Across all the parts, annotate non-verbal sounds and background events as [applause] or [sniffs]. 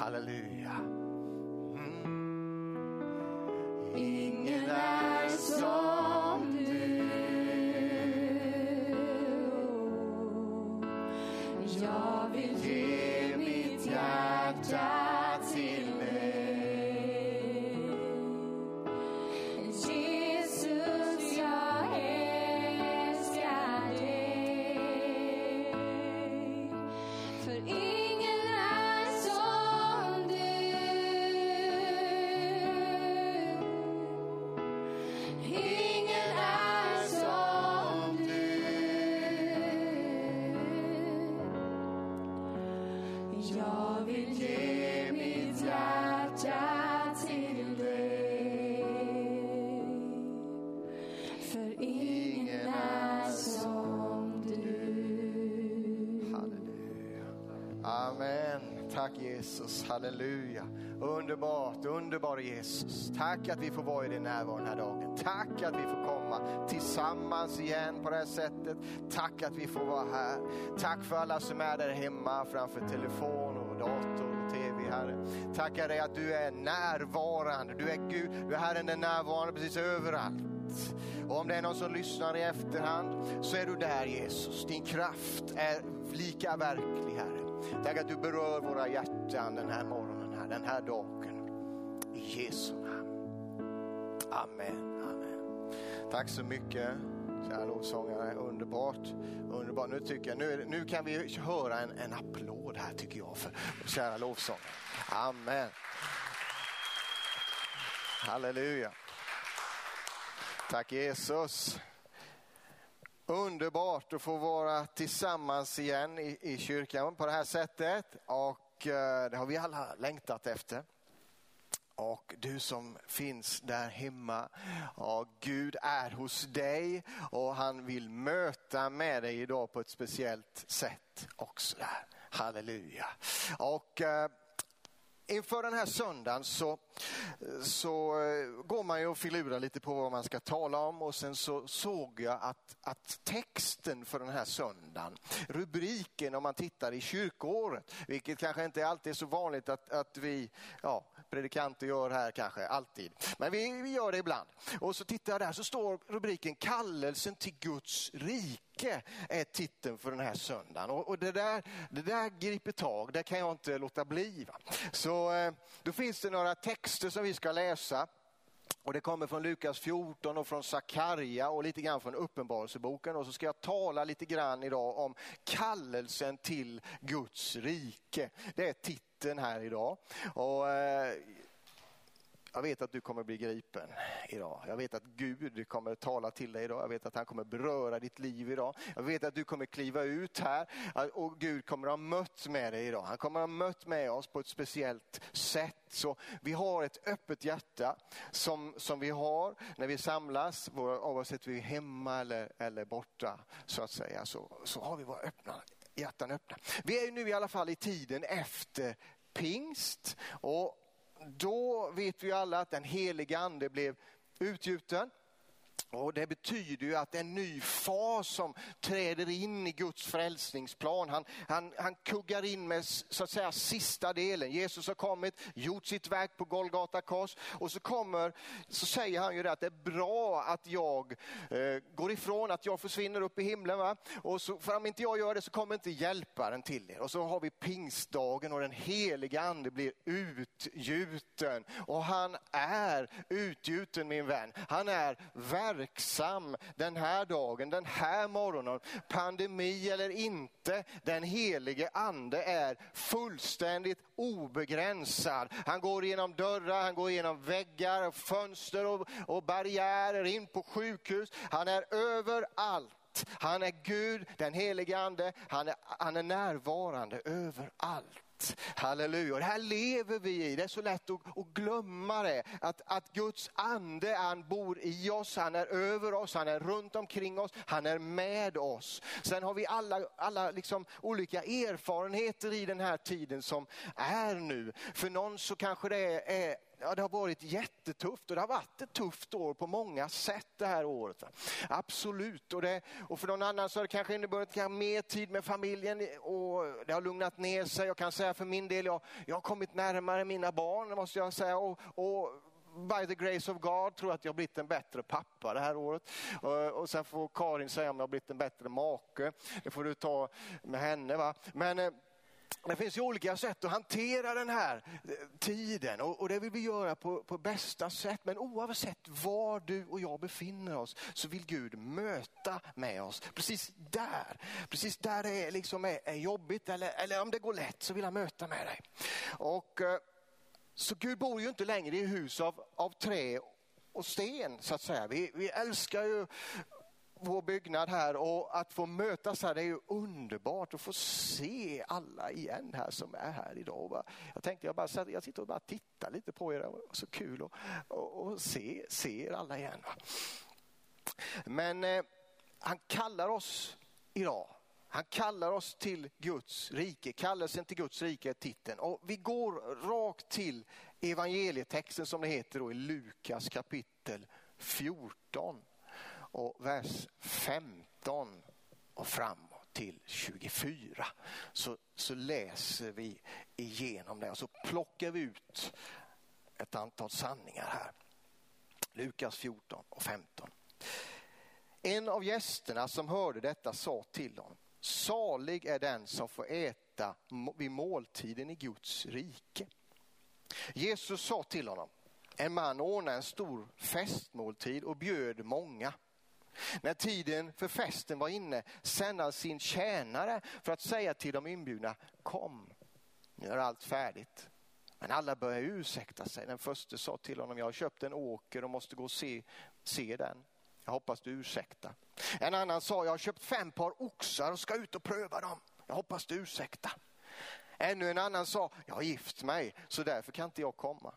Halleluja. Mm. Ingen Jesus. Tack att vi får vara i din närvaro den här dagen. Tack att vi får komma tillsammans igen på det här sättet. Tack att vi får vara här. Tack för alla som är där hemma framför telefon och dator och tv, Herre. Tackar dig att du är närvarande. Du är Gud, du är Herren den närvarande precis överallt. Och om det är någon som lyssnar i efterhand så är du där Jesus. Din kraft är lika verklig Herre. Tack att du berör våra hjärtan den här morgonen, här, den här dagen. I Jesu namn. Amen, amen. Tack så mycket. Kära lovsångare, underbart. underbart. Nu, tycker jag, nu, nu kan vi höra en, en applåd här tycker jag för kära lovsångare. Amen. Halleluja. Tack Jesus. Underbart att få vara tillsammans igen i, i kyrkan på det här sättet. Och eh, det har vi alla längtat efter. Och du som finns där hemma, ja, Gud är hos dig och han vill möta med dig idag på ett speciellt sätt också. Där. Halleluja. Och eh, Inför den här söndagen så, så eh, går man ju och filurar lite på vad man ska tala om och sen så såg jag att, att texten för den här söndagen, rubriken om man tittar i kyrkoåret, vilket kanske inte alltid är så vanligt att, att vi ja, predikanter gör här kanske, alltid. Men vi, vi gör det ibland. Och så tittar jag där så står rubriken Kallelsen till Guds rike är titeln för den här söndagen. Och, och det, där, det där griper tag, det kan jag inte låta bli. Va? Så eh, då finns det några texter som vi ska läsa. Och Det kommer från Lukas 14 och från Sakarja och lite grann från Uppenbarelseboken. Och så ska jag tala lite grann idag om kallelsen till Guds rike. Det är titeln här idag. Och, eh, jag vet att du kommer bli gripen idag. Jag vet att Gud kommer tala till dig idag. Jag vet att han kommer beröra ditt liv idag. Jag vet att du kommer kliva ut här och Gud kommer ha mött med dig idag. Han kommer ha mött med oss på ett speciellt sätt. Så vi har ett öppet hjärta som, som vi har när vi samlas, oavsett om vi är hemma eller, eller borta så att säga. Så, så har vi våra öppna, hjärtan öppna. Vi är ju nu i alla fall i tiden efter pingst. Och då vet vi alla att den heliga ande blev utgjuten. Och Det betyder ju att en ny fas som träder in i Guds frälsningsplan. Han, han, han kuggar in med så att säga sista delen. Jesus har kommit, gjort sitt verk på Golgata kors och så kommer, så säger han ju det att det är bra att jag eh, går ifrån, att jag försvinner upp i himlen. Va? Och så, för om inte jag gör det så kommer inte hjälparen till er. Och så har vi pingstdagen och den heliga ande blir utgjuten. Och han är utgjuten min vän. Han är verksam den här dagen, den här morgonen. Pandemi eller inte, den helige ande är fullständigt obegränsad. Han går genom dörrar, han går genom väggar, och fönster och, och barriärer, in på sjukhus. Han är överallt. Han är Gud, den helige ande. Han är, han är närvarande överallt. Halleluja. Och Det här lever vi i. Det är så lätt att, att glömma det. Att, att Guds ande, han bor i oss, han är över oss, han är runt omkring oss, han är med oss. Sen har vi alla, alla liksom olika erfarenheter i den här tiden som är nu. För någon så kanske det är, är ja, det har varit jättetufft och det har varit ett tufft år på många sätt det här året. Absolut. Och, det, och för någon annan så har det kanske inneburit mer tid med familjen och det har lugnat ner sig. Jag kan säga för min del, jag, jag har kommit närmare mina barn måste jag säga. Och, och by the grace of God tror jag att jag har blivit en bättre pappa det här året. Och, och sen får Karin säga om jag har blivit en bättre make. Det får du ta med henne. Va? Men eh, det finns ju olika sätt att hantera den här eh, tiden och, och det vill vi göra på, på bästa sätt. Men oavsett var du och jag befinner oss så vill Gud möta med oss. Precis där, precis där det är, liksom är, är jobbigt eller, eller om det går lätt så vill han möta med dig. Och, eh, så Gud bor ju inte längre i hus av, av trä och sten så att säga. Vi, vi älskar ju vår byggnad här och att få mötas här det är ju underbart att få se alla igen här som är här idag. Jag tänkte jag bara jag sitter och bara tittar lite på er, det var så kul att och, och se, se er alla igen. Men eh, han kallar oss idag han kallar oss till Guds rike. Kallelsen till Guds rike är titeln. Och vi går rakt till evangelietexten som det heter då i Lukas kapitel 14 och vers 15 och framåt till 24. Så, så läser vi igenom det och så plockar vi ut ett antal sanningar här. Lukas 14 och 15. En av gästerna som hörde detta sa till honom, salig är den som får äta vid måltiden i Guds rike. Jesus sa till honom, en man ordnade en stor festmåltid och bjöd många. När tiden för festen var inne sände han sin tjänare för att säga till de inbjudna, kom, nu är allt färdigt. Men alla började ursäkta sig. Den första sa till honom, jag har köpt en åker och måste gå och se, se den. Jag hoppas du ursäktar. En annan sa, jag har köpt fem par oxar och ska ut och pröva dem. Jag hoppas du ursäktar. Ännu en annan sa, jag har gift mig så därför kan inte jag komma.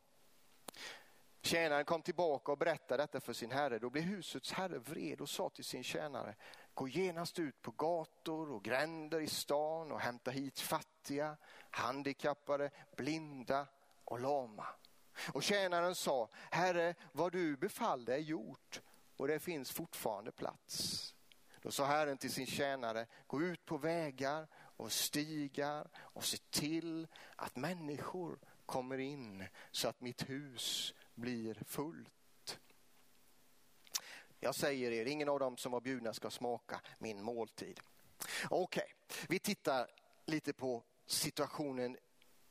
Tjänaren kom tillbaka och berättade detta för sin herre. Då blev husets herre vred och sa till sin tjänare, gå genast ut på gator och gränder i stan och hämta hit fattiga, handikappade, blinda och lama. Och tjänaren sa, herre vad du befallde är gjort och det finns fortfarande plats. Då sa Herren till sin tjänare, gå ut på vägar och stigar och se till att människor kommer in så att mitt hus blir fullt. Jag säger er, ingen av dem som var bjudna ska smaka min måltid. Okej, okay. vi tittar lite på situationen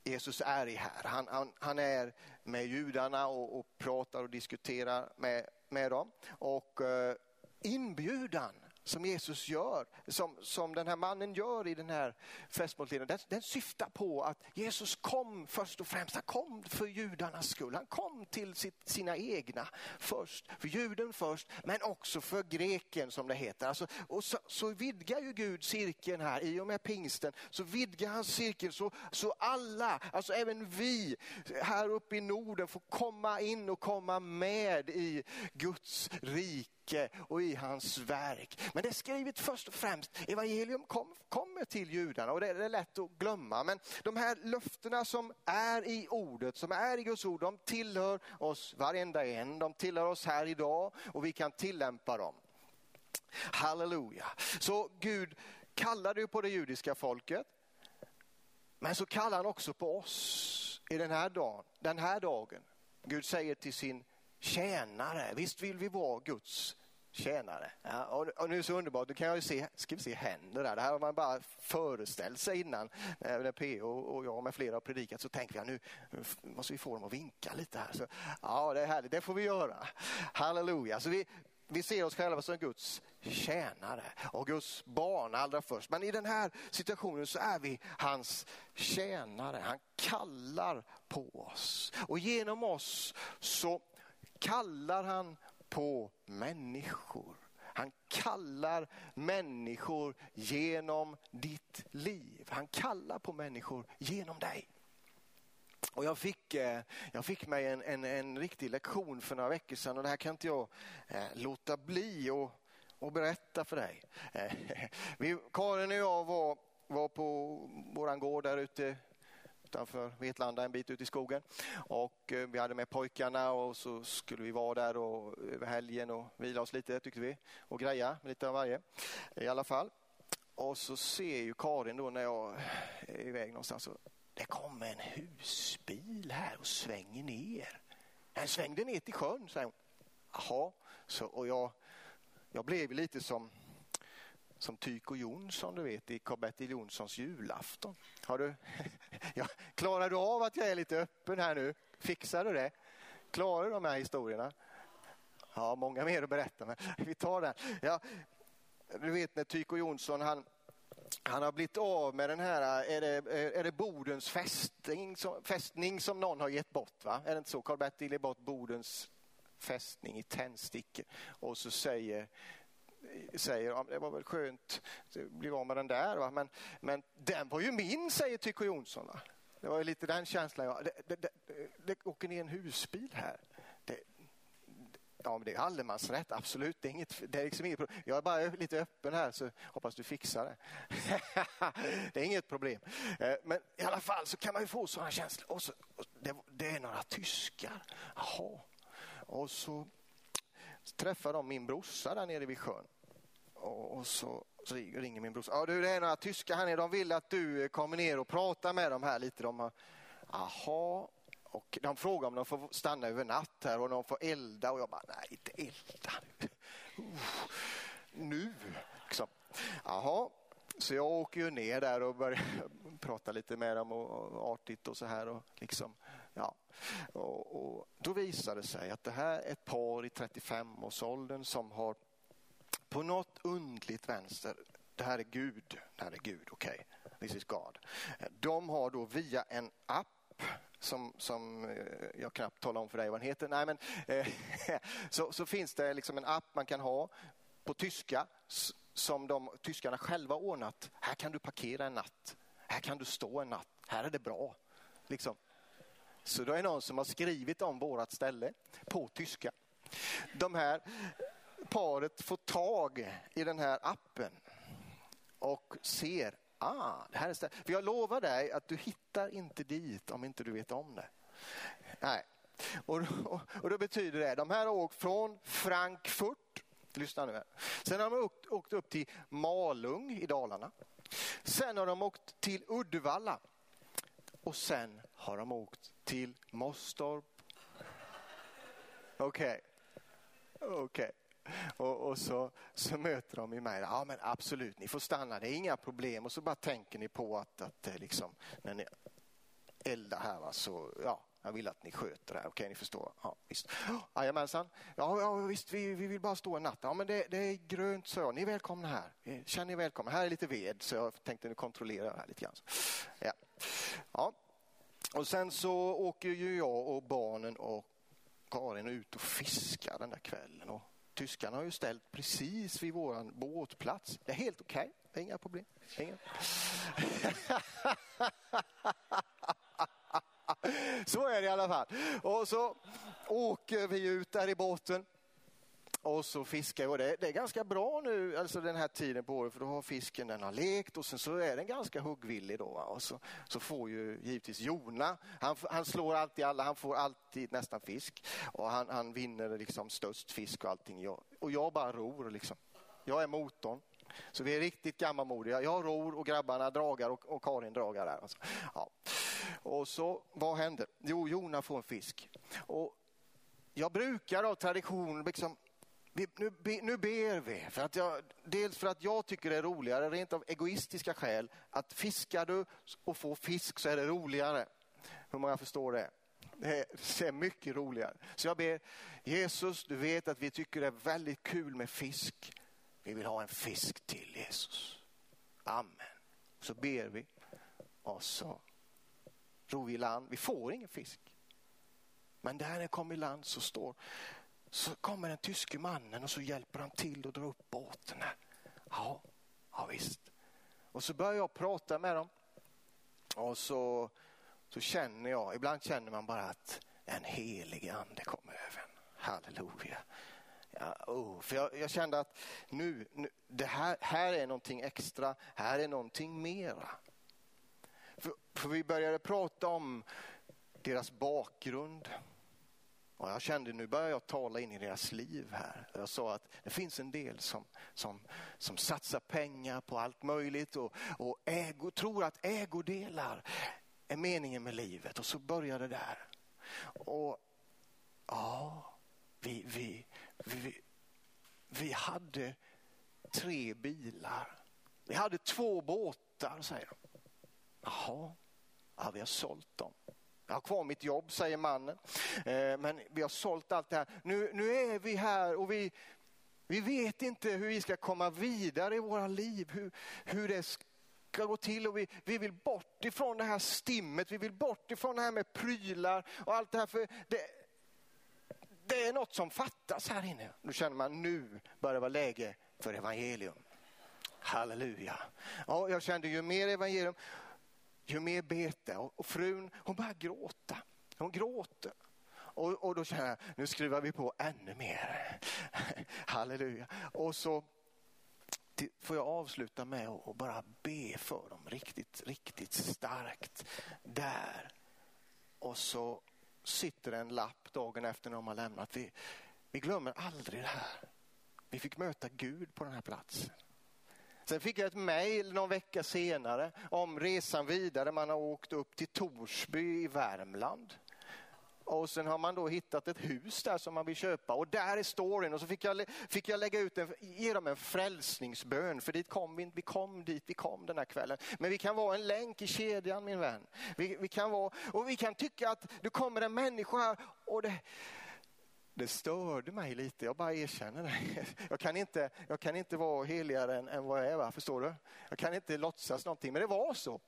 Jesus är i här. Han, han, han är med judarna och, och, pratar och diskuterar med, med dem. Och eh, inbjudan som Jesus gör, som, som den här mannen gör i den här festmåltiden, den, den syftar på att Jesus kom först och främst, han kom för judarnas skull. Han kom till sitt, sina egna först, för juden först, men också för greken som det heter. Alltså, och så, så vidgar ju Gud cirkeln här i och med pingsten, så vidgar han cirkeln så, så alla, alltså även vi här uppe i Norden får komma in och komma med i Guds rike rike och i hans verk. Men det är skrivet först och främst, evangelium kom, kommer till judarna och det är lätt att glömma. Men de här löftena som är i ordet, som är i Guds ord, de tillhör oss varenda en. De tillhör oss här idag och vi kan tillämpa dem. Halleluja. Så Gud kallade ju på det judiska folket. Men så kallar han också på oss i den här dagen. Den här dagen. Gud säger till sin tjänare. Visst vill vi vara Guds tjänare. Ja, och, och, nu är det så underbart, nu kan jag ju se, ska vi se händer där. Det här har man bara föreställt sig innan. När P.O. och jag med flera har predikat så tänker vi nu måste vi få dem att vinka lite här. Så, ja, det är härligt, det får vi göra. Halleluja. Så vi, vi ser oss själva som Guds tjänare och Guds barn allra först. Men i den här situationen så är vi hans tjänare. Han kallar på oss och genom oss så kallar han på människor. Han kallar människor genom ditt liv. Han kallar på människor genom dig. Och jag, fick, eh, jag fick mig en, en, en riktig lektion för några veckor sedan och det här kan inte jag eh, låta bli och, och berätta för dig. Eh, [laughs] vi, Karin och jag var, var på vår gård där ute utanför Vetlanda en bit ut i skogen. Och eh, vi hade med pojkarna och så skulle vi vara där och, eh, över helgen och vila oss lite tyckte vi. Och greja med lite av varje i alla fall. Och så ser ju Karin då när jag är iväg någonstans. Så det kommer en husbil här och svänger ner. Den svängde ner till sjön, säger hon. Jaha, så, och jag, jag blev lite som som Tyko Jonsson du vet i Karl-Bertil Jonssons julafton. Har du, [laughs] ja, klarar du av att jag är lite öppen här nu? Fixar du det? Klarar du de här historierna? Ja, många mer att berätta, men [laughs] vi tar den. Ja, du vet när Tyko Jonsson, han, han har blivit av med den här, är det, är det Bodens fästning som, fästning som någon har gett bort? Va? Är det inte så? Karl-Bertil ger bort Bodens fästning i tändstickor och så säger säger ja, det var väl skönt att bli av med den där. Va? Men, men den var ju min, säger Tycho Jonsson. Va? Det var lite den känslan. jag... Det, det, det, det åker ner en husbil här. Det, ja, men det är allemansrätt, absolut. Det är, inget, det är liksom inget problem. Jag är bara lite öppen här så hoppas du fixar det. [laughs] det är inget problem. Eh, men i alla fall så kan man ju få sådana känslor. Och så, och det, det är några tyskar. Jaha. Och så träffar de min brorsa där nere vid sjön. Och, så, så ringer min brorsa. Ja, du, det är några tyskar här nere. De vill att du eh, kommer ner och pratar med dem här lite. De har, aha. Och de frågar om de får stanna över natt här och de får elda. Och jag bara, nej, inte elda nu. Uh, nu, liksom. Jaha. Så jag åker ju ner där och börjar [laughs] prata lite med dem och, och artigt och så här. Och liksom, ja. och, och då visar det sig att det här är ett par i 35-årsåldern som har på något undligt vänster, det här är Gud, det här är Gud, okej, okay. this is God. De har då via en app som, som eh, jag knappt talar om för dig vad den heter. Nej, men, eh, [laughs] så, så finns det liksom en app man kan ha på tyska som de tyskarna själva ordnat. Här kan du parkera en natt. Här kan du stå en natt. Här är det bra. Liksom. Så det är någon som har skrivit om vårat ställe på tyska. De här paret får tag i den här appen och ser, ah, det här är stället. För jag lovar dig att du hittar inte dit om inte du vet om det. Nej. Och, och, och då betyder det, de här har åkt från Frankfurt, lyssna nu här. Sen har de åkt, åkt upp till Malung i Dalarna. Sen har de åkt till Uddevalla. Och sen har de åkt till Mostorp. Okej. Okay. Okay. Och, och, så, så möter de mig. Ja men absolut, ni får stanna, det är inga problem. Och så bara tänker ni på att, att eh, liksom, när ni eldar här va, så ja, jag vill att ni sköter det här. Okej, ni förstår? Ja, visst. [gasps] Jajamensan. Ja, ja, visst, vi, vi vill bara stå en natt. Ja, men det, det är grönt, så jag. Ni är välkomna här. Eh, Känn er välkomna. Här är lite ved, så jag tänkte nu kontrollera det här lite grann. [sniffs] Ja. ja. Och sen så åker ju jag och barnen och Karin ut och fiskar den där kvällen. Och tyskarna har ju ställt precis vid vår båtplats. Det är helt okej, okay. inga problem. Inga. [laughs] så är det i alla fall. Och så åker vi ut där i båten och så fiskar och det, det, är ganska bra nu, alltså den här tiden på året för då har fisken den har lekt och sen så är den ganska huggvillig då. Och så, så får ju givetvis Jona, han, han slår alltid alla, han får alltid nästan fisk och han, han vinner liksom störst fisk och allting. Jag, och jag bara ror liksom. Jag är motorn. Så vi är riktigt gammalmodiga. Jag ror och grabbarna dragar och, och Karin dragar där. Alltså. Ja. Och så, vad händer? Jo, Jona får en fisk. Och jag brukar av tradition liksom nu, nu ber vi, för att jag, dels för att jag tycker det är roligare, rent av egoistiska skäl, att fiskar du och får fisk så är det roligare. Hur många förstår det? Det är mycket roligare. Så jag ber, Jesus, du vet att vi tycker det är väldigt kul med fisk. Vi vill ha en fisk till Jesus. Amen. Så ber vi och så ror vi i land. Vi får ingen fisk. Men där när vi kommer i land så står så kommer den tyske mannen och så hjälper han till att dra upp båten. Här. Ja, ja visst. Och så börjar jag prata med dem. Och så, så känner jag, ibland känner man bara att en helig ande kommer över en. Halleluja. Ja, oh, för jag, jag, kände att nu, nu, det här, här är någonting extra, här är någonting mera. För, för vi började prata om deras bakgrund. Och jag kände nu börjar jag tala in i deras liv här. Jag sa att det finns en del som, som, som satsar pengar på allt möjligt och, och ägo, tror att ägodelar är meningen med livet. Och så började det där. Och ja, vi, vi, vi, vi hade tre bilar. Vi hade två båtar, säger de. Jaha, ja, vi har sålt dem. Jag har kvar mitt jobb, säger mannen. Eh, men vi har sålt allt det här. Nu, nu är vi här och vi, vi vet inte hur vi ska komma vidare i våra liv. Hur, hur det ska gå till och vi, vi vill bort ifrån det här stimmet. Vi vill bort ifrån det här med prylar och allt det här. För det, det är något som fattas här inne. Då känner man nu börjar det vara läge för evangelium. Halleluja. Ja, jag kände ju mer evangelium, ju mer bete. Och frun hon börjar gråta. Hon gråter. Och, och då känner jag, nu skruvar vi på ännu mer. [laughs] Halleluja. Och så får jag avsluta med att bara be för dem riktigt, riktigt starkt. Där. Och så sitter en lapp dagen efter när de har lämnat. Vi, vi glömmer aldrig det här. Vi fick möta Gud på den här platsen. Sen fick jag ett mejl någon vecka senare om resan vidare. Man har åkt upp till Torsby i Värmland. Och sen har man då hittat ett hus där som man vill köpa och där är storyn. Och så fick jag, fick jag lägga ut en, ge dem en frälsningsbön för dit kom vi, vi kom dit vi kom den här kvällen. Men vi kan vara en länk i kedjan min vän. Vi, vi kan vara, och vi kan tycka att det kommer en människa här och det, det störde mig lite, jag bara erkänner det. [laughs] Jag kan inte, jag kan inte vara heligare än, än vad jag är, va? förstår du? Jag kan inte låtsas någonting, men det var så.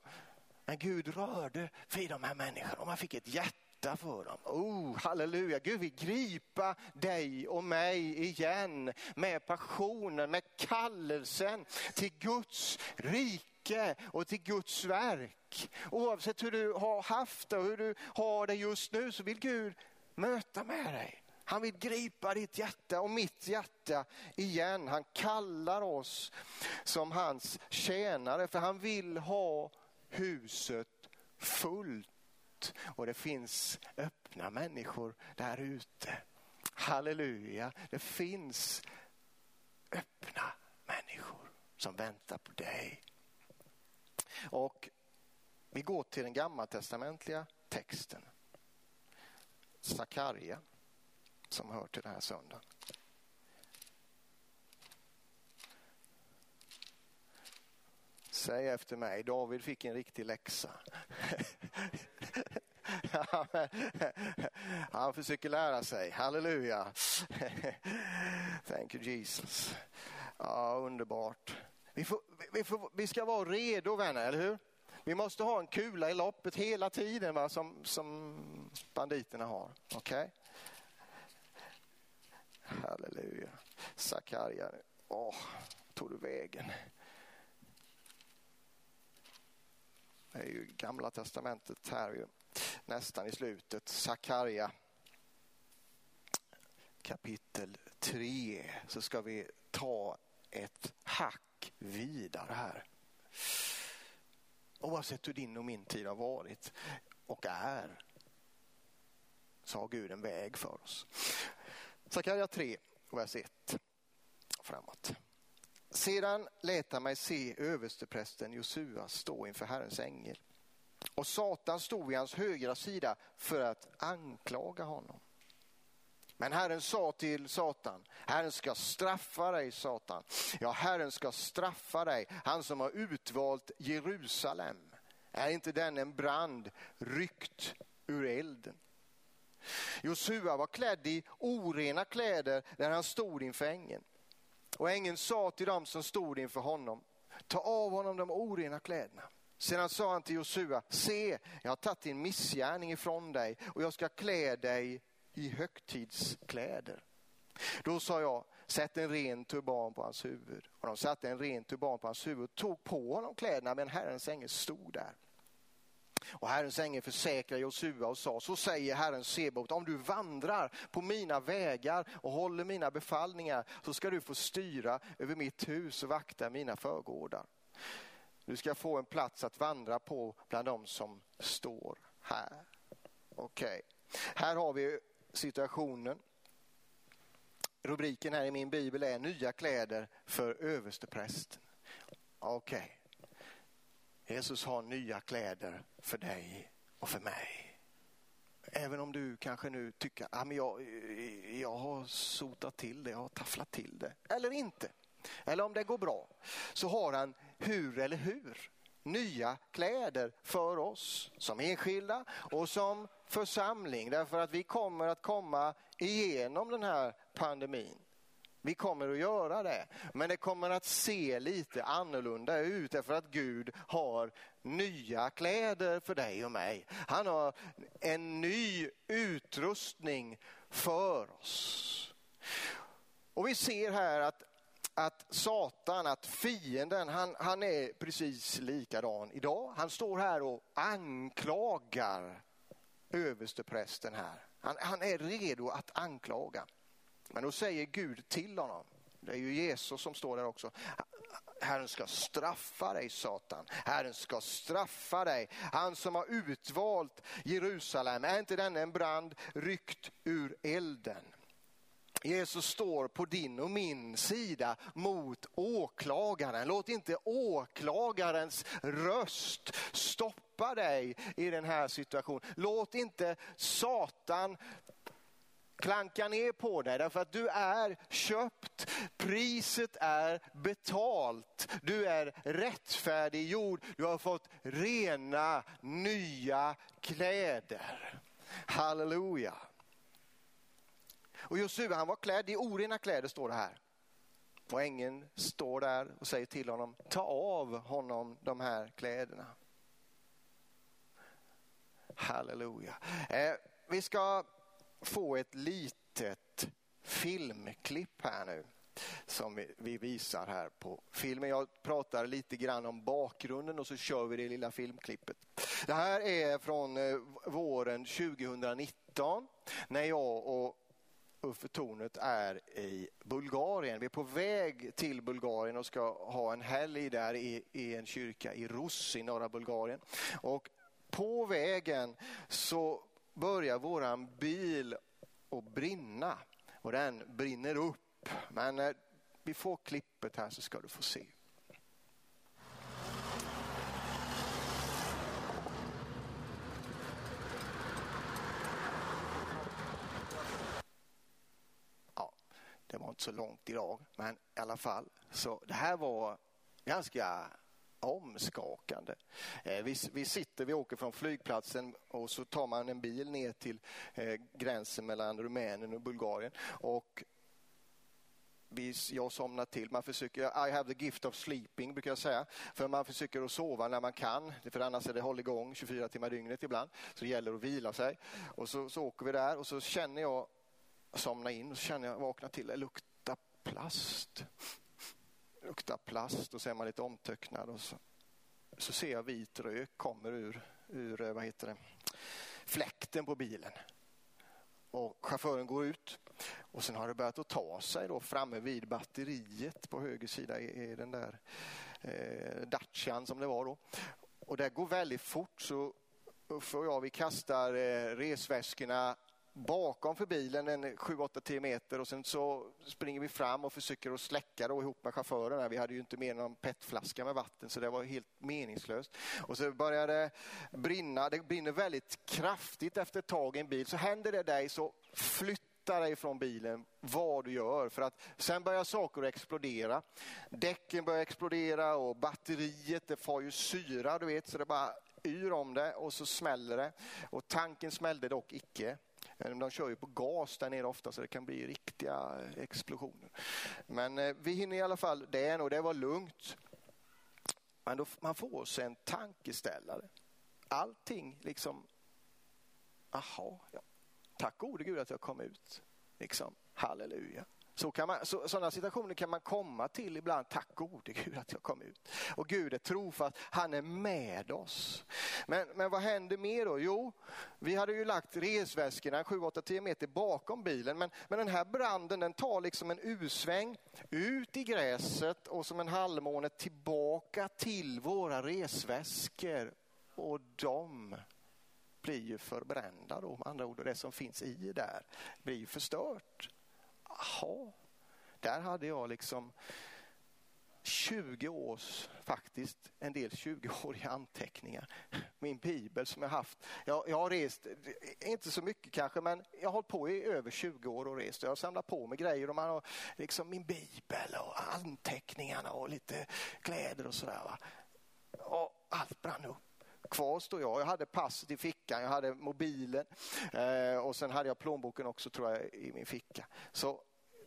Men Gud rörde vid de här människorna och man fick ett hjärta för dem. Oh, halleluja, Gud vill gripa dig och mig igen med passionen, med kallelsen till Guds rike och till Guds verk. Oavsett hur du har haft det och hur du har det just nu så vill Gud möta med dig. Han vill gripa ditt hjärta och mitt hjärta igen. Han kallar oss som hans tjänare för han vill ha huset fullt. Och det finns öppna människor där ute. Halleluja, det finns öppna människor som väntar på dig. Och vi går till den gammaltestamentliga texten. Sakarja som hör till den här söndagen. Säg efter mig, David fick en riktig läxa. [laughs] Han försöker lära sig, halleluja. Thank you Jesus. Ja, underbart. Vi, får, vi, får, vi ska vara redo vänner, eller hur? Vi måste ha en kula i loppet hela tiden va? Som, som banditerna har. Okay? Halleluja. Sakarja, åh, tog du vägen? Det är ju gamla testamentet här ju, nästan i slutet. Sakarja kapitel 3 så ska vi ta ett hack vidare här. Oavsett hur din och min tid har varit och är så har Gud en väg för oss. Sakarja 3, vers 1 framåt. Sedan lät han mig se översteprästen Josua stå inför Herrens ängel. Och Satan stod vid hans högra sida för att anklaga honom. Men Herren sa till Satan, Herren ska straffa dig Satan. Ja, Herren ska straffa dig, han som har utvalt Jerusalem. Är inte den en brand ryckt ur elden? Josua var klädd i orena kläder när han stod inför ängeln. Och ängeln sa till dem som stod inför honom, ta av honom de orena kläderna. Sedan sa han till Josua, se, jag har tagit din missgärning ifrån dig och jag ska klä dig i högtidskläder. Då sa jag, sätt en ren turban på hans huvud. Och de satte en ren turban på hans huvud och tog på honom kläderna, men Herrens ängel stod där. Och Herrens ängel försäkrade Josua och sa, så säger Herren Sebot, om du vandrar på mina vägar och håller mina befallningar så ska du få styra över mitt hus och vakta mina förgårdar. Du ska få en plats att vandra på bland de som står här. Okej, okay. här har vi situationen. Rubriken här i min bibel är Nya kläder för översteprästen. Okej, okay. Jesus har nya kläder för dig och för mig. Även om du kanske nu tycker att ah, jag, jag har sotat till det, jag har tafflat till det. Eller inte. Eller om det går bra. Så har han hur eller hur nya kläder för oss som enskilda och som församling. Därför att vi kommer att komma igenom den här pandemin. Vi kommer att göra det, men det kommer att se lite annorlunda ut därför att Gud har nya kläder för dig och mig. Han har en ny utrustning för oss. Och vi ser här att, att Satan, att fienden, han, han är precis likadan idag. Han står här och anklagar översteprästen här. Han, han är redo att anklaga. Men då säger Gud till honom, det är ju Jesus som står där också. Herren ska straffa dig Satan. Herren ska straffa dig. Han som har utvalt Jerusalem. Är inte den en brand ryckt ur elden? Jesus står på din och min sida mot åklagaren. Låt inte åklagarens röst stoppa dig i den här situationen. Låt inte Satan klanka ner på dig därför att du är köpt. Priset är betalt. Du är rättfärdiggjord. Du har fått rena nya kläder. Halleluja. Och Josua han var klädd i orena kläder står det här. Och ängeln står där och säger till honom, ta av honom de här kläderna. Halleluja. Eh, vi ska få ett litet filmklipp här nu som vi visar här på filmen. Jag pratar lite grann om bakgrunden och så kör vi det lilla filmklippet. Det här är från eh, våren 2019 när jag och Uffe Tornet är i Bulgarien. Vi är på väg till Bulgarien och ska ha en helg där i, i en kyrka i Rus i norra Bulgarien. Och på vägen så börjar våran bil att brinna och den brinner upp. Men eh, vi får klippet här så ska du få se. Ja, det var inte så långt idag, men i alla fall. Så det här var ganska omskakande. Eh, vi, vi sitter, vi åker från flygplatsen och så tar man en bil ner till eh, gränsen mellan Rumänien och Bulgarien. Och vi, jag somnar till. Man försöker, I have the gift of sleeping brukar jag säga. För man försöker att sova när man kan. För annars är det hålligång 24 timmar dygnet ibland. Så det gäller att vila sig. Och så, så åker vi där och så känner jag, somna in och så känner jag, vakna till, det luktar plast luktar plast och så är man lite omtöcknad och så, så ser jag vit rök kommer ur, ur eh, vad heter det, fläkten på bilen. Och chauffören går ut och sen har det börjat att ta sig då framme vid batteriet på höger sida i den där eh, Dacian som det var då. Och det går väldigt fort så Uffe och jag vi kastar eh, resväskorna bakom för bilen en 7-8-10 meter och sen så springer vi fram och försöker att släcka då ihop med chauffören. Vi hade ju inte mer än någon petflaska med vatten så det var helt meningslöst. Och så börjar det brinna, det brinner väldigt kraftigt efter ett tag i en bil. Så händer det dig så flytta dig från bilen vad du gör för att sen börjar saker explodera. Däcken börjar explodera och batteriet det får ju syra du vet så det bara yr om det och så smäller det. Och tanken smällde dock icke. De kör ju på gas där nere ofta så det kan bli riktiga eh, explosioner. Men eh, vi hinner i alla fall det och det var lugnt. Men då, man får sig en tankeställare. Allting liksom, aha, ja. tack gode Gud att jag kom ut. Liksom, halleluja. Så kan man, så, sådana situationer kan man komma till ibland. Tack gode Gud att jag kom ut. Och Gud är trofast, han är med oss. Men, men vad händer mer då? Jo, vi hade ju lagt resväskorna 7-8-10 meter bakom bilen. Men, men den här branden den tar liksom en U-sväng ut i gräset och som en halvmåne tillbaka till våra resväskor. Och de blir ju förbrända då med andra ord. Och det som finns i där blir ju förstört. Jaha, där hade jag liksom 20 års, faktiskt en del 20-åriga anteckningar. Min bibel som jag haft. Jag, jag har rest, inte så mycket kanske, men jag har hållit på i över 20 år och rest. Jag har samlat på mig grejer och man har liksom min bibel och anteckningarna och lite kläder och sådär. Och allt brann upp kvar står jag. Jag hade passet i fickan, jag hade mobilen eh, och sen hade jag plånboken också tror jag i min ficka. Så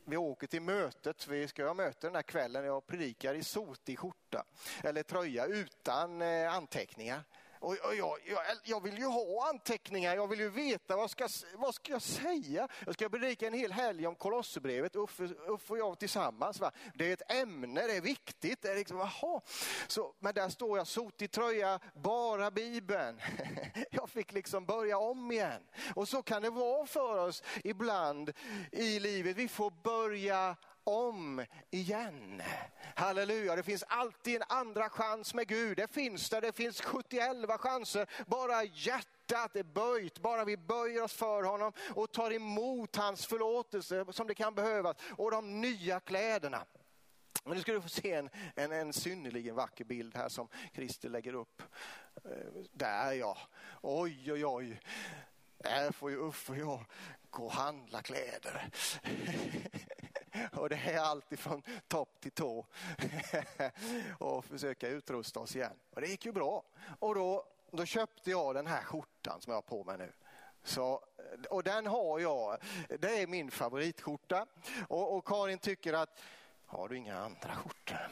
vi åker till mötet, vi ska ha möte den här kvällen. Jag predikar i sotig skjorta eller tröja utan eh, anteckningar. Och, och jag, jag, jag, vill ju ha anteckningar, jag vill ju veta vad ska, vad ska jag säga. Jag ska predika en hel helg om Kolosserbrevet, Uffe, Uffe och jag tillsammans. Va? Det är ett ämne, det är viktigt. Det är liksom, aha. Så, men där står jag, sotig tröja, bara Bibeln. [laughs] Jag fick liksom börja om igen. Och så kan det vara för oss ibland i livet. Vi får börja om igen. Halleluja, det finns alltid en andra chans med Gud. Det finns det, det finns 71 chanser. Bara hjärtat är böjt, bara vi böjer oss för honom och tar emot hans förlåtelse som det kan behövas och de nya kläderna. Men nu ska du få se en, en, en synnerligen vacker bild här som Christer lägger upp. Eh, där ja, oj oj oj. Där får ju Uffe och jag gå och handla kläder. [laughs] Och det är allt ifrån topp till tå. [laughs] och försöka utrusta oss igen. Och det gick ju bra. Och då, då köpte jag den här skjortan som jag har på mig nu. Så, och den har jag, det är min favoritskjorta. Och, och Karin tycker att, har du inga andra skjortor?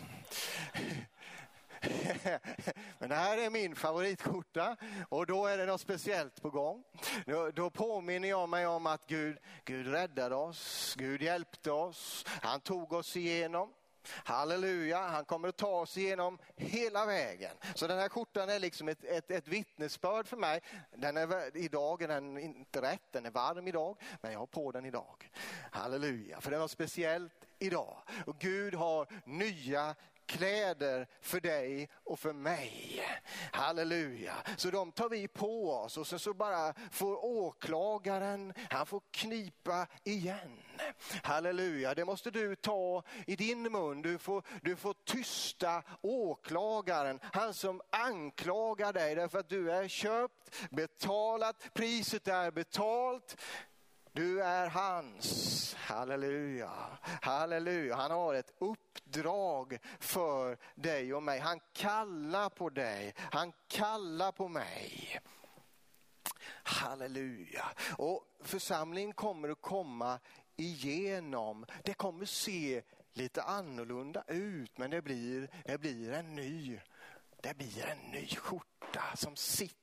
[laughs] Men det här är min favoritskjorta och då är det något speciellt på gång. Då, påminner jag mig om att Gud, Gud räddade oss, Gud hjälpte oss, han tog oss igenom. Halleluja, han kommer att ta oss igenom hela vägen. Så den här skjortan är liksom ett, ett, ett vittnesbörd för mig. Den är, idag är den inte rätt, den är varm idag, men jag har på den idag. Halleluja, för det var speciellt idag. Och Gud har nya kläder för dig och för mig. Halleluja. Så de tar vi på oss och sen så bara får åklagaren, han får knipa igen. Halleluja, det måste du ta i din mun. Du får, du får tysta åklagaren, han som anklagar dig därför att du är köpt, betalat, priset är betalt. Du är hans. Halleluja. Halleluja. Han har ett uppdrag för dig och mig. Han kallar på dig. Han kallar på mig. Halleluja. Och församlingen kommer att komma igenom. Det kommer se lite annorlunda ut men det blir, det blir en ny det blir en ny skjorta som sitter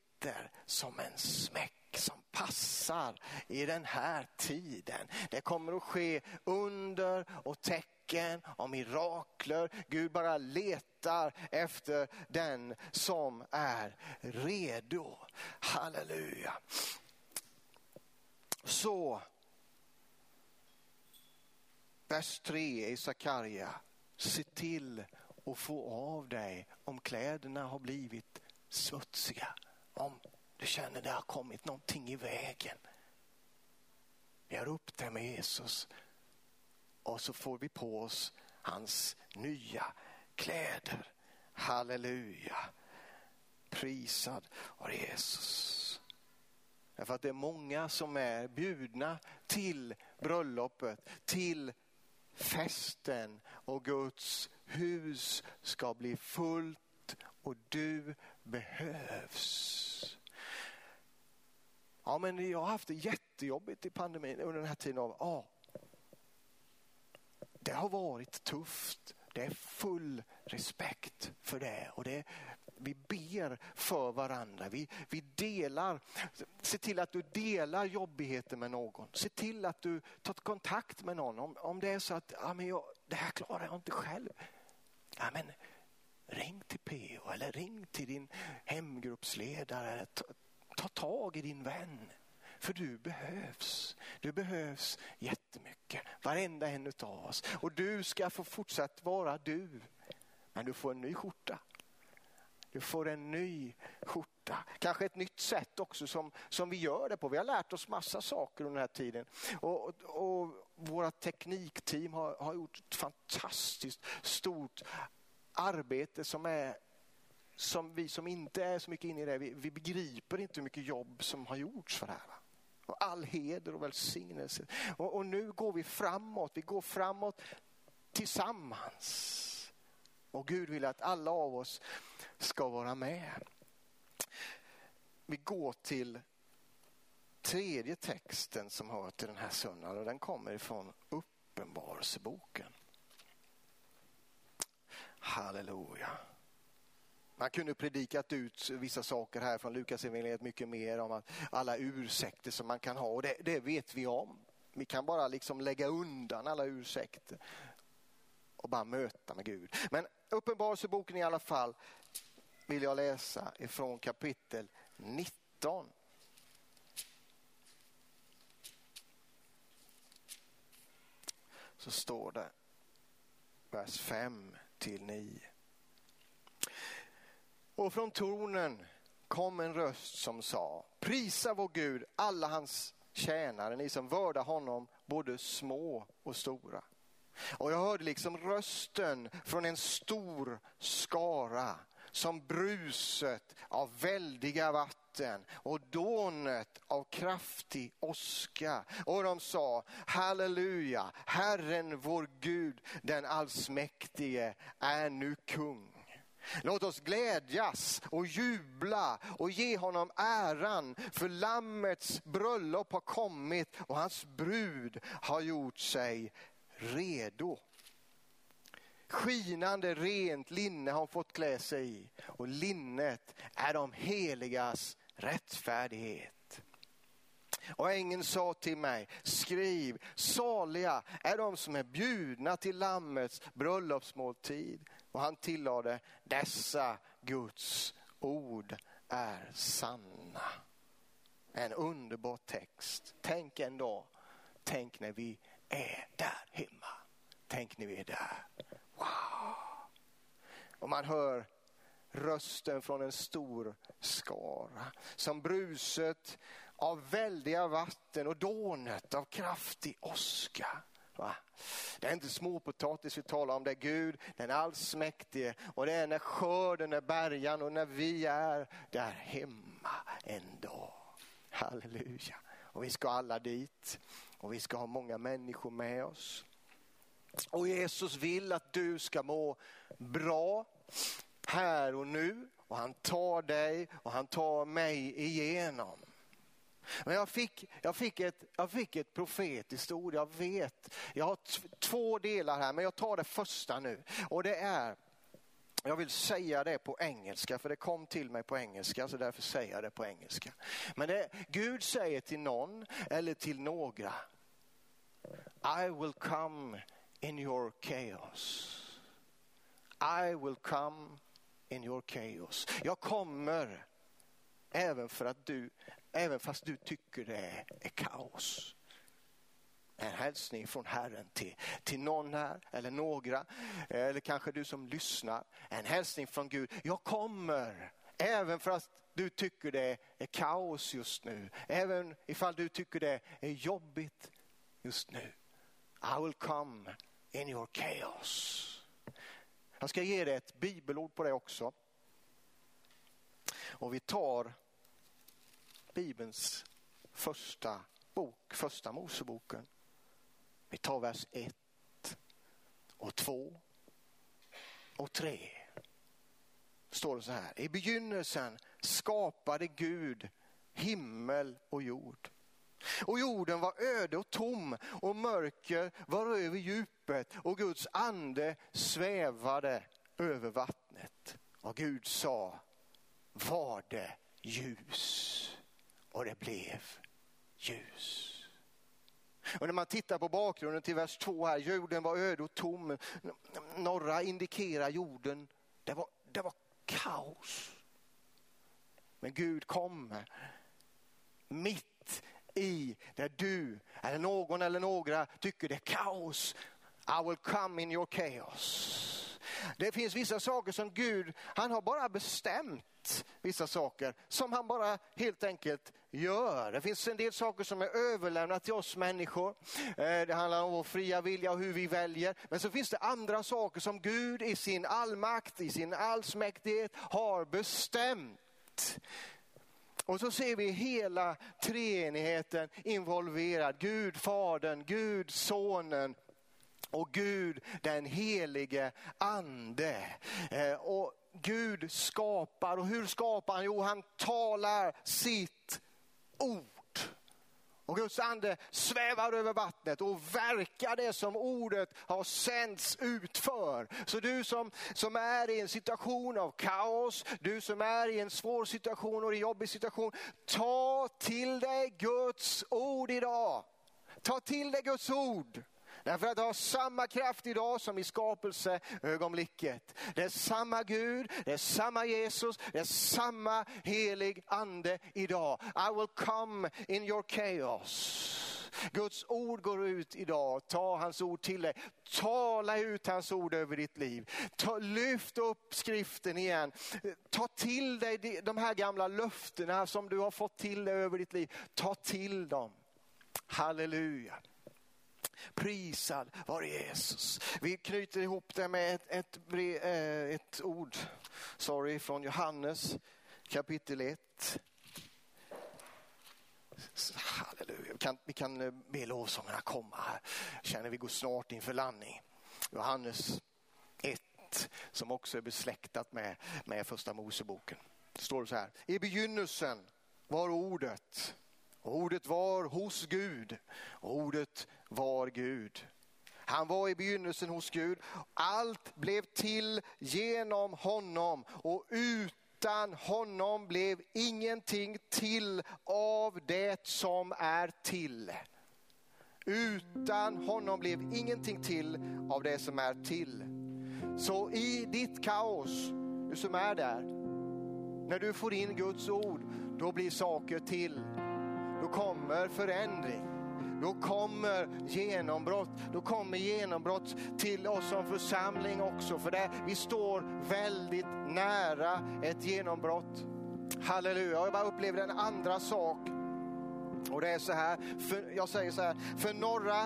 som en smäck som passar i den här tiden. Det kommer att ske under och tecken och mirakler. Gud bara letar efter den som är redo. Halleluja. Så, vers 3 i Sakarja. Se till att få av dig om kläderna har blivit smutsiga. Om du känner det har kommit någonting i vägen. Gör upp det med Jesus och så får vi på oss hans nya kläder. Halleluja. Prisad av Jesus. Därför att det är många som är bjudna till bröllopet, till festen och Guds hus ska bli fullt och du behövs. Ja, men jag har haft det jättejobbigt i pandemin under den här tiden. Av, ja, det har varit tufft. Det är full respekt för det och det, vi ber för varandra. Vi, vi delar, se till att du delar jobbigheter med någon. Se till att du tar kontakt med någon. Om, om det är så att ja, men jag, det här klarar jag inte själv. Ja, men, ring till PO eller ring till din hemgruppsledare. Ta, tag i din vän. För du behövs. Du behövs jättemycket. Varenda en av oss. Och du ska få fortsätta vara du. Men du får en ny skjorta. Du får en ny skjorta. Kanske ett nytt sätt också som, som vi gör det på. Vi har lärt oss massa saker under den här tiden. Och, och, och våra teknikteam har, har gjort ett fantastiskt stort arbete som är som vi som inte är så mycket inne i det, vi, vi begriper inte hur mycket jobb som har gjorts för det här. Och all heder och välsignelse. Och, och nu går vi framåt, vi går framåt tillsammans. Och Gud vill att alla av oss ska vara med. Vi går till tredje texten som hör till den här söndagen och den kommer ifrån Uppenbarelseboken. Halleluja. Man kunde predikat ut vissa saker här från Lukasevangeliet mycket mer om att alla ursäkter som man kan ha och det, det, vet vi om. Vi kan bara liksom lägga undan alla ursäkter och bara möta med Gud. Men Uppenbarelseboken i alla fall vill jag läsa ifrån kapitel 19. Så står det vers 5 till 9. Och från tornen kom en röst som sa, prisa vår Gud, alla hans tjänare, ni som vördar honom, både små och stora. Och jag hörde liksom rösten från en stor skara som bruset av väldiga vatten och dånet av kraftig åska. Och de sa, halleluja, Herren vår Gud, den allsmäktige, är nu kung. Låt oss glädjas och jubla och ge honom äran för lammets bröllop har kommit och hans brud har gjort sig redo. Skinande rent linne har hon fått klä sig i och linnet är de heligas rättfärdighet. Och ängeln sa till mig, skriv, saliga är de som är bjudna till Lammets bröllopsmåltid. Och han tillade, dessa Guds ord är sanna. En underbar text. Tänk en dag, tänk när vi är där hemma. Tänk när vi är där. Wow! Och man hör rösten från en stor skara. Som bruset av väldiga vatten och dånet av kraftig åska. Va? Det är inte småpotatis vi talar om, det är Gud, den allsmäktige och det är när skörden är bärgad och när vi är där hemma en dag. Halleluja. Och vi ska alla dit och vi ska ha många människor med oss. Och Jesus vill att du ska må bra här och nu och han tar dig och han tar mig igenom. Men jag fick, jag, fick ett, jag fick ett profetiskt ord, jag vet. Jag har två delar här men jag tar det första nu. Och det är, jag vill säga det på engelska för det kom till mig på engelska så därför säger jag det på engelska. Men det, Gud säger till någon eller till några, I will come in your chaos. I will come in your chaos. Jag kommer även för att du, även fast du tycker det är kaos. En hälsning från Herren till, till någon här eller några, eller kanske du som lyssnar. En hälsning från Gud. Jag kommer även för att du tycker det är kaos just nu. Även ifall du tycker det är jobbigt just nu. I will come in your chaos. Jag ska ge dig ett bibelord på det också. Och vi tar Bibelns första bok, första Moseboken. Vi tar vers 1 och 2 och 3. Står det så här. I begynnelsen skapade Gud himmel och jord. Och jorden var öde och tom och mörker var över djupet och Guds ande svävade över vattnet. Och Gud sa, var det ljus. Och det blev ljus. Och när man tittar på bakgrunden till vers 2 här, jorden var öde och tom. Norra indikerar jorden, det var, det var kaos. Men Gud kommer mitt i där du eller någon eller några tycker det är kaos. I will come in your chaos. Det finns vissa saker som Gud, han har bara bestämt vissa saker som han bara helt enkelt gör. Det finns en del saker som är överlämnat till oss människor. Eh, det handlar om vår fria vilja och hur vi väljer. Men så finns det andra saker som Gud i sin allmakt, i sin allsmäktighet har bestämt. Och så ser vi hela treenigheten involverad. Gud Fadern, Gud Sonen och Gud den helige ande. Eh, och Gud skapar och hur skapar han? Jo, han talar sitt ord. Och Guds ande svävar över vattnet och verkar det som ordet har sänts ut för. Så du som, som är i en situation av kaos, du som är i en svår situation och en jobbig situation, ta till dig Guds ord idag. Ta till dig Guds ord. Därför att det har samma kraft idag som i skapelseögonblicket. Det är samma Gud, det är samma Jesus, det är samma helig ande idag. I will come in your chaos. Guds ord går ut idag. Ta hans ord till dig. Tala ut hans ord över ditt liv. Ta, lyft upp skriften igen. Ta till dig de här gamla löftena som du har fått till dig över ditt liv. Ta till dem. Halleluja. Prisad vare Jesus. Vi knyter ihop det med ett, ett, eh, ett ord sorry, från Johannes kapitel 1. Halleluja. Vi kan, vi kan eh, be lovsångerna komma här. Känner vi går snart inför landning. Johannes 1 som också är besläktat med, med första Moseboken. Det står så här. I begynnelsen var ordet ordet var hos Gud ordet var Gud. Han var i begynnelsen hos Gud. Allt blev till genom honom och utan honom blev ingenting till av det som är till. Utan honom blev ingenting till av det som är till. Så i ditt kaos, du som är där, när du får in Guds ord, då blir saker till. Då kommer förändring. Då kommer genombrott. Då kommer genombrott till oss som församling också. För det, vi står väldigt nära ett genombrott. Halleluja. Jag bara upplever en andra sak. Och det är så här, för, jag säger så här, för några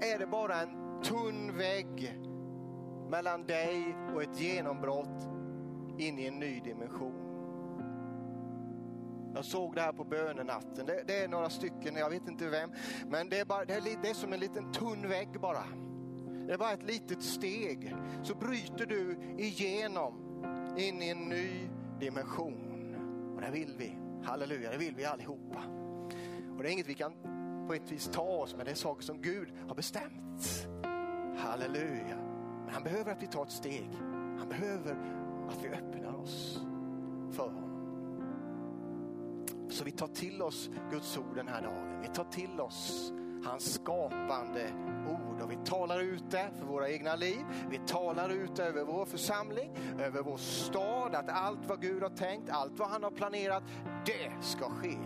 är det bara en tunn vägg mellan dig och ett genombrott in i en ny dimension. Jag såg det här på bönenatten. Det, det, är några stycken, jag vet inte vem. Men det är, bara, det är, det är som en liten tunn vägg bara. Det är bara ett litet steg. Så bryter du igenom in i en ny dimension. Och det vill vi. Halleluja, det vill vi allihopa. Och det är inget vi kan på ett vis ta oss med, det är saker som Gud har bestämt. Halleluja. Men han behöver att vi tar ett steg. Han behöver att vi öppnar oss för honom. Så vi tar till oss Guds ord den här dagen. Vi tar till oss hans skapande ord och vi talar ut det för våra egna liv. Vi talar ut över vår församling, över vår stad, att allt vad Gud har tänkt, allt vad han har planerat, det ska ske.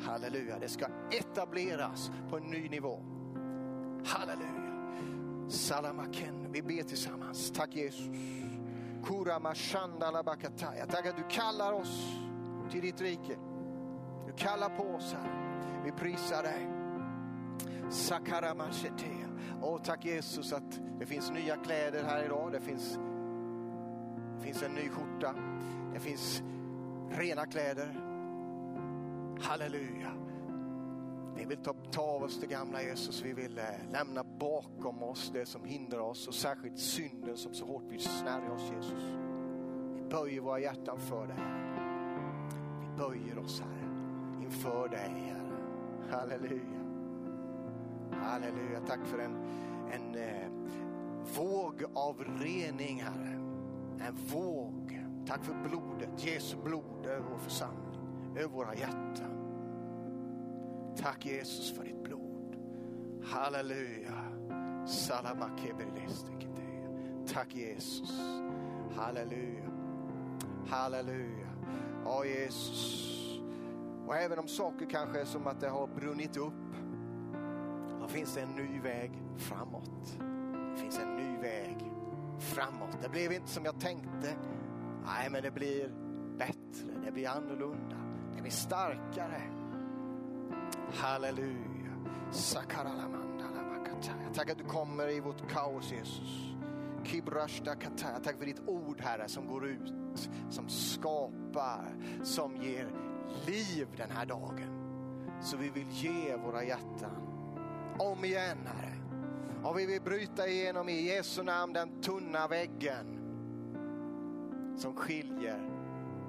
Halleluja, det ska etableras på en ny nivå. Halleluja. Salamaken, vi ber tillsammans. Tack Jesus. Kura mashandala bakataya. Tack att du kallar oss till ditt rike. Du kallar på oss här. Vi prisar dig. Sakaramashetea. Åh, tack Jesus att det finns nya kläder här idag. Det finns, det finns en ny skjorta. Det finns rena kläder. Halleluja. Vi vill ta, ta av oss det gamla Jesus. Vi vill eh, lämna bakom oss det som hindrar oss och särskilt synden som så hårt vill snärja oss Jesus. Vi böjer våra hjärtan för dig böjer oss Herre inför dig Herre. Halleluja. Halleluja. Tack för en, en eh, våg av rening Herre. En våg Tack för blodet, Jesu blod över vår församling, över våra hjärtan. Tack Jesus för ditt blod. Halleluja. Tack Jesus. Halleluja. Halleluja. Ja Jesus. Och även om saker kanske är som att det har brunnit upp. Då finns det en ny väg framåt. Det finns en ny väg framåt. Det blev inte som jag tänkte. Nej, men det blir bättre. Det blir annorlunda. Det blir starkare. Halleluja. Jag tackar att du kommer i vårt kaos Jesus. Tack för ditt ord Herre som går ut, som skapar, som ger liv den här dagen. Så vi vill ge våra hjärtan om igen Herre. Och vi vill bryta igenom i Jesu namn den tunna väggen som skiljer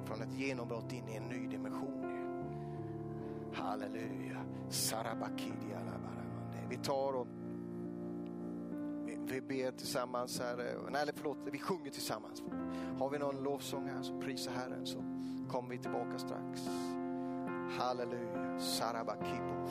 från ett genombrott in i en ny dimension. Halleluja. Sarabakidi. Vi tar och vi, ber tillsammans här. Nej, förlåt, vi sjunger tillsammans. Har vi någon lovsång här så prisa Herren så kommer vi tillbaka strax. Halleluja. Sarabakibo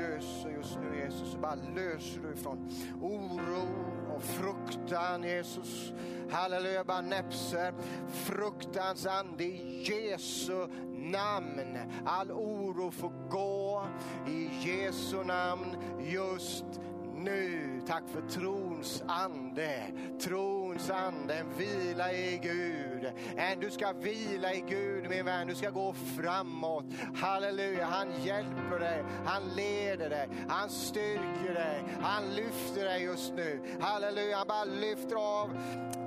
löser just nu Jesus. Bara löser du från oro och fruktan Jesus. Halleluja, bara näpser fruktans ande i Jesu namn. All oro får gå i Jesu namn just nu. Tack för trons ande. Trons ande, en vila i Gud. En, du ska vila i Gud min vän. Du ska gå framåt. Halleluja, han hjälper dig. Han leder dig. Han styrker dig. Han lyfter dig just nu. Halleluja, han bara lyfter av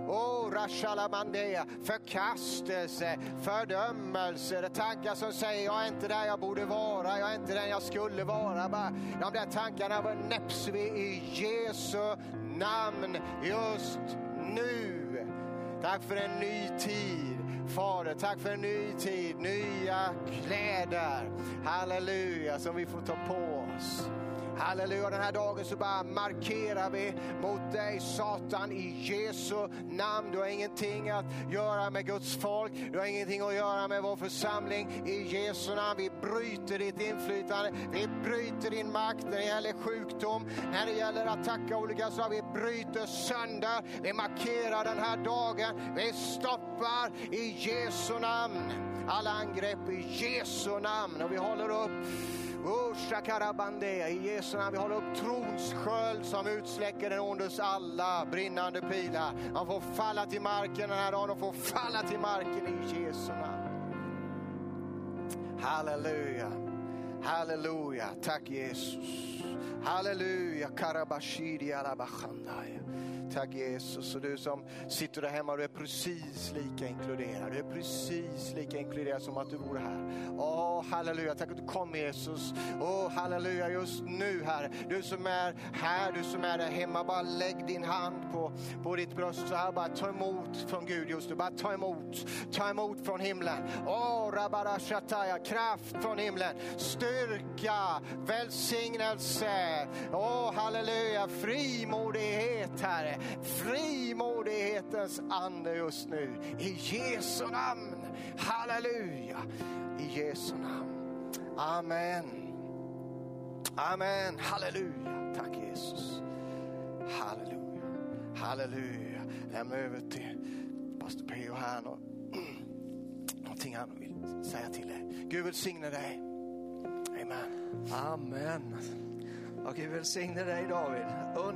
Oh, Rashalamandea, förkastelse, fördömelse, det tankar som säger jag är inte där jag borde vara, jag är inte den jag skulle vara. Bara, de där tankarna var vi i Jesu namn just nu. Tack för en ny tid. Fader, tack för en ny tid, nya kläder. Halleluja, som vi får ta på oss. Halleluja, den här dagen så bara markerar vi mot dig Satan i Jesu namn. Du har ingenting att göra med Guds folk. Du har ingenting att göra med vår församling. I Jesu namn, vi bryter ditt inflytande. Vi bryter din makt när det gäller sjukdom, när det gäller attacker av olika slag. Vi bryter sönder. Vi markerar den här dagen. Vi stoppar i Jesu namn alla angrepp i Jesu namn. Och vi håller upp i Jesu namn, vi håller upp trons sköld som utsläcker den ondes alla brinnande pilar. Han får falla till marken den här dagen och får falla till marken i Jesu namn. Halleluja, halleluja, tack Jesus. Halleluja, karabashidi alabachandaya. Tack Jesus. Och du som sitter där hemma, du är precis lika inkluderad. Du är precis lika inkluderad som att du vore här. Åh, halleluja. Tack att du kom Jesus. Åh, halleluja. Just nu Herre. Du som är här, du som är där hemma. Bara lägg din hand på, på ditt bröst så här. Bara ta emot från Gud just nu. Bara ta emot. Ta emot från himlen. Åh, rabarashataya. Kraft från himlen. Styrka. Välsignelse. Åh, halleluja. Frimodighet Herre frimodighetens ande just nu. I Jesu namn. Halleluja. I Jesu namn. Amen. Amen. Halleluja. Tack Jesus. Halleluja. Halleluja. Lämna över till pastor P.O. här. [clears throat] Någonting han vill säga till dig. Gud välsigne dig. Amen. Amen. Och Gud välsigne dig David. Underbart.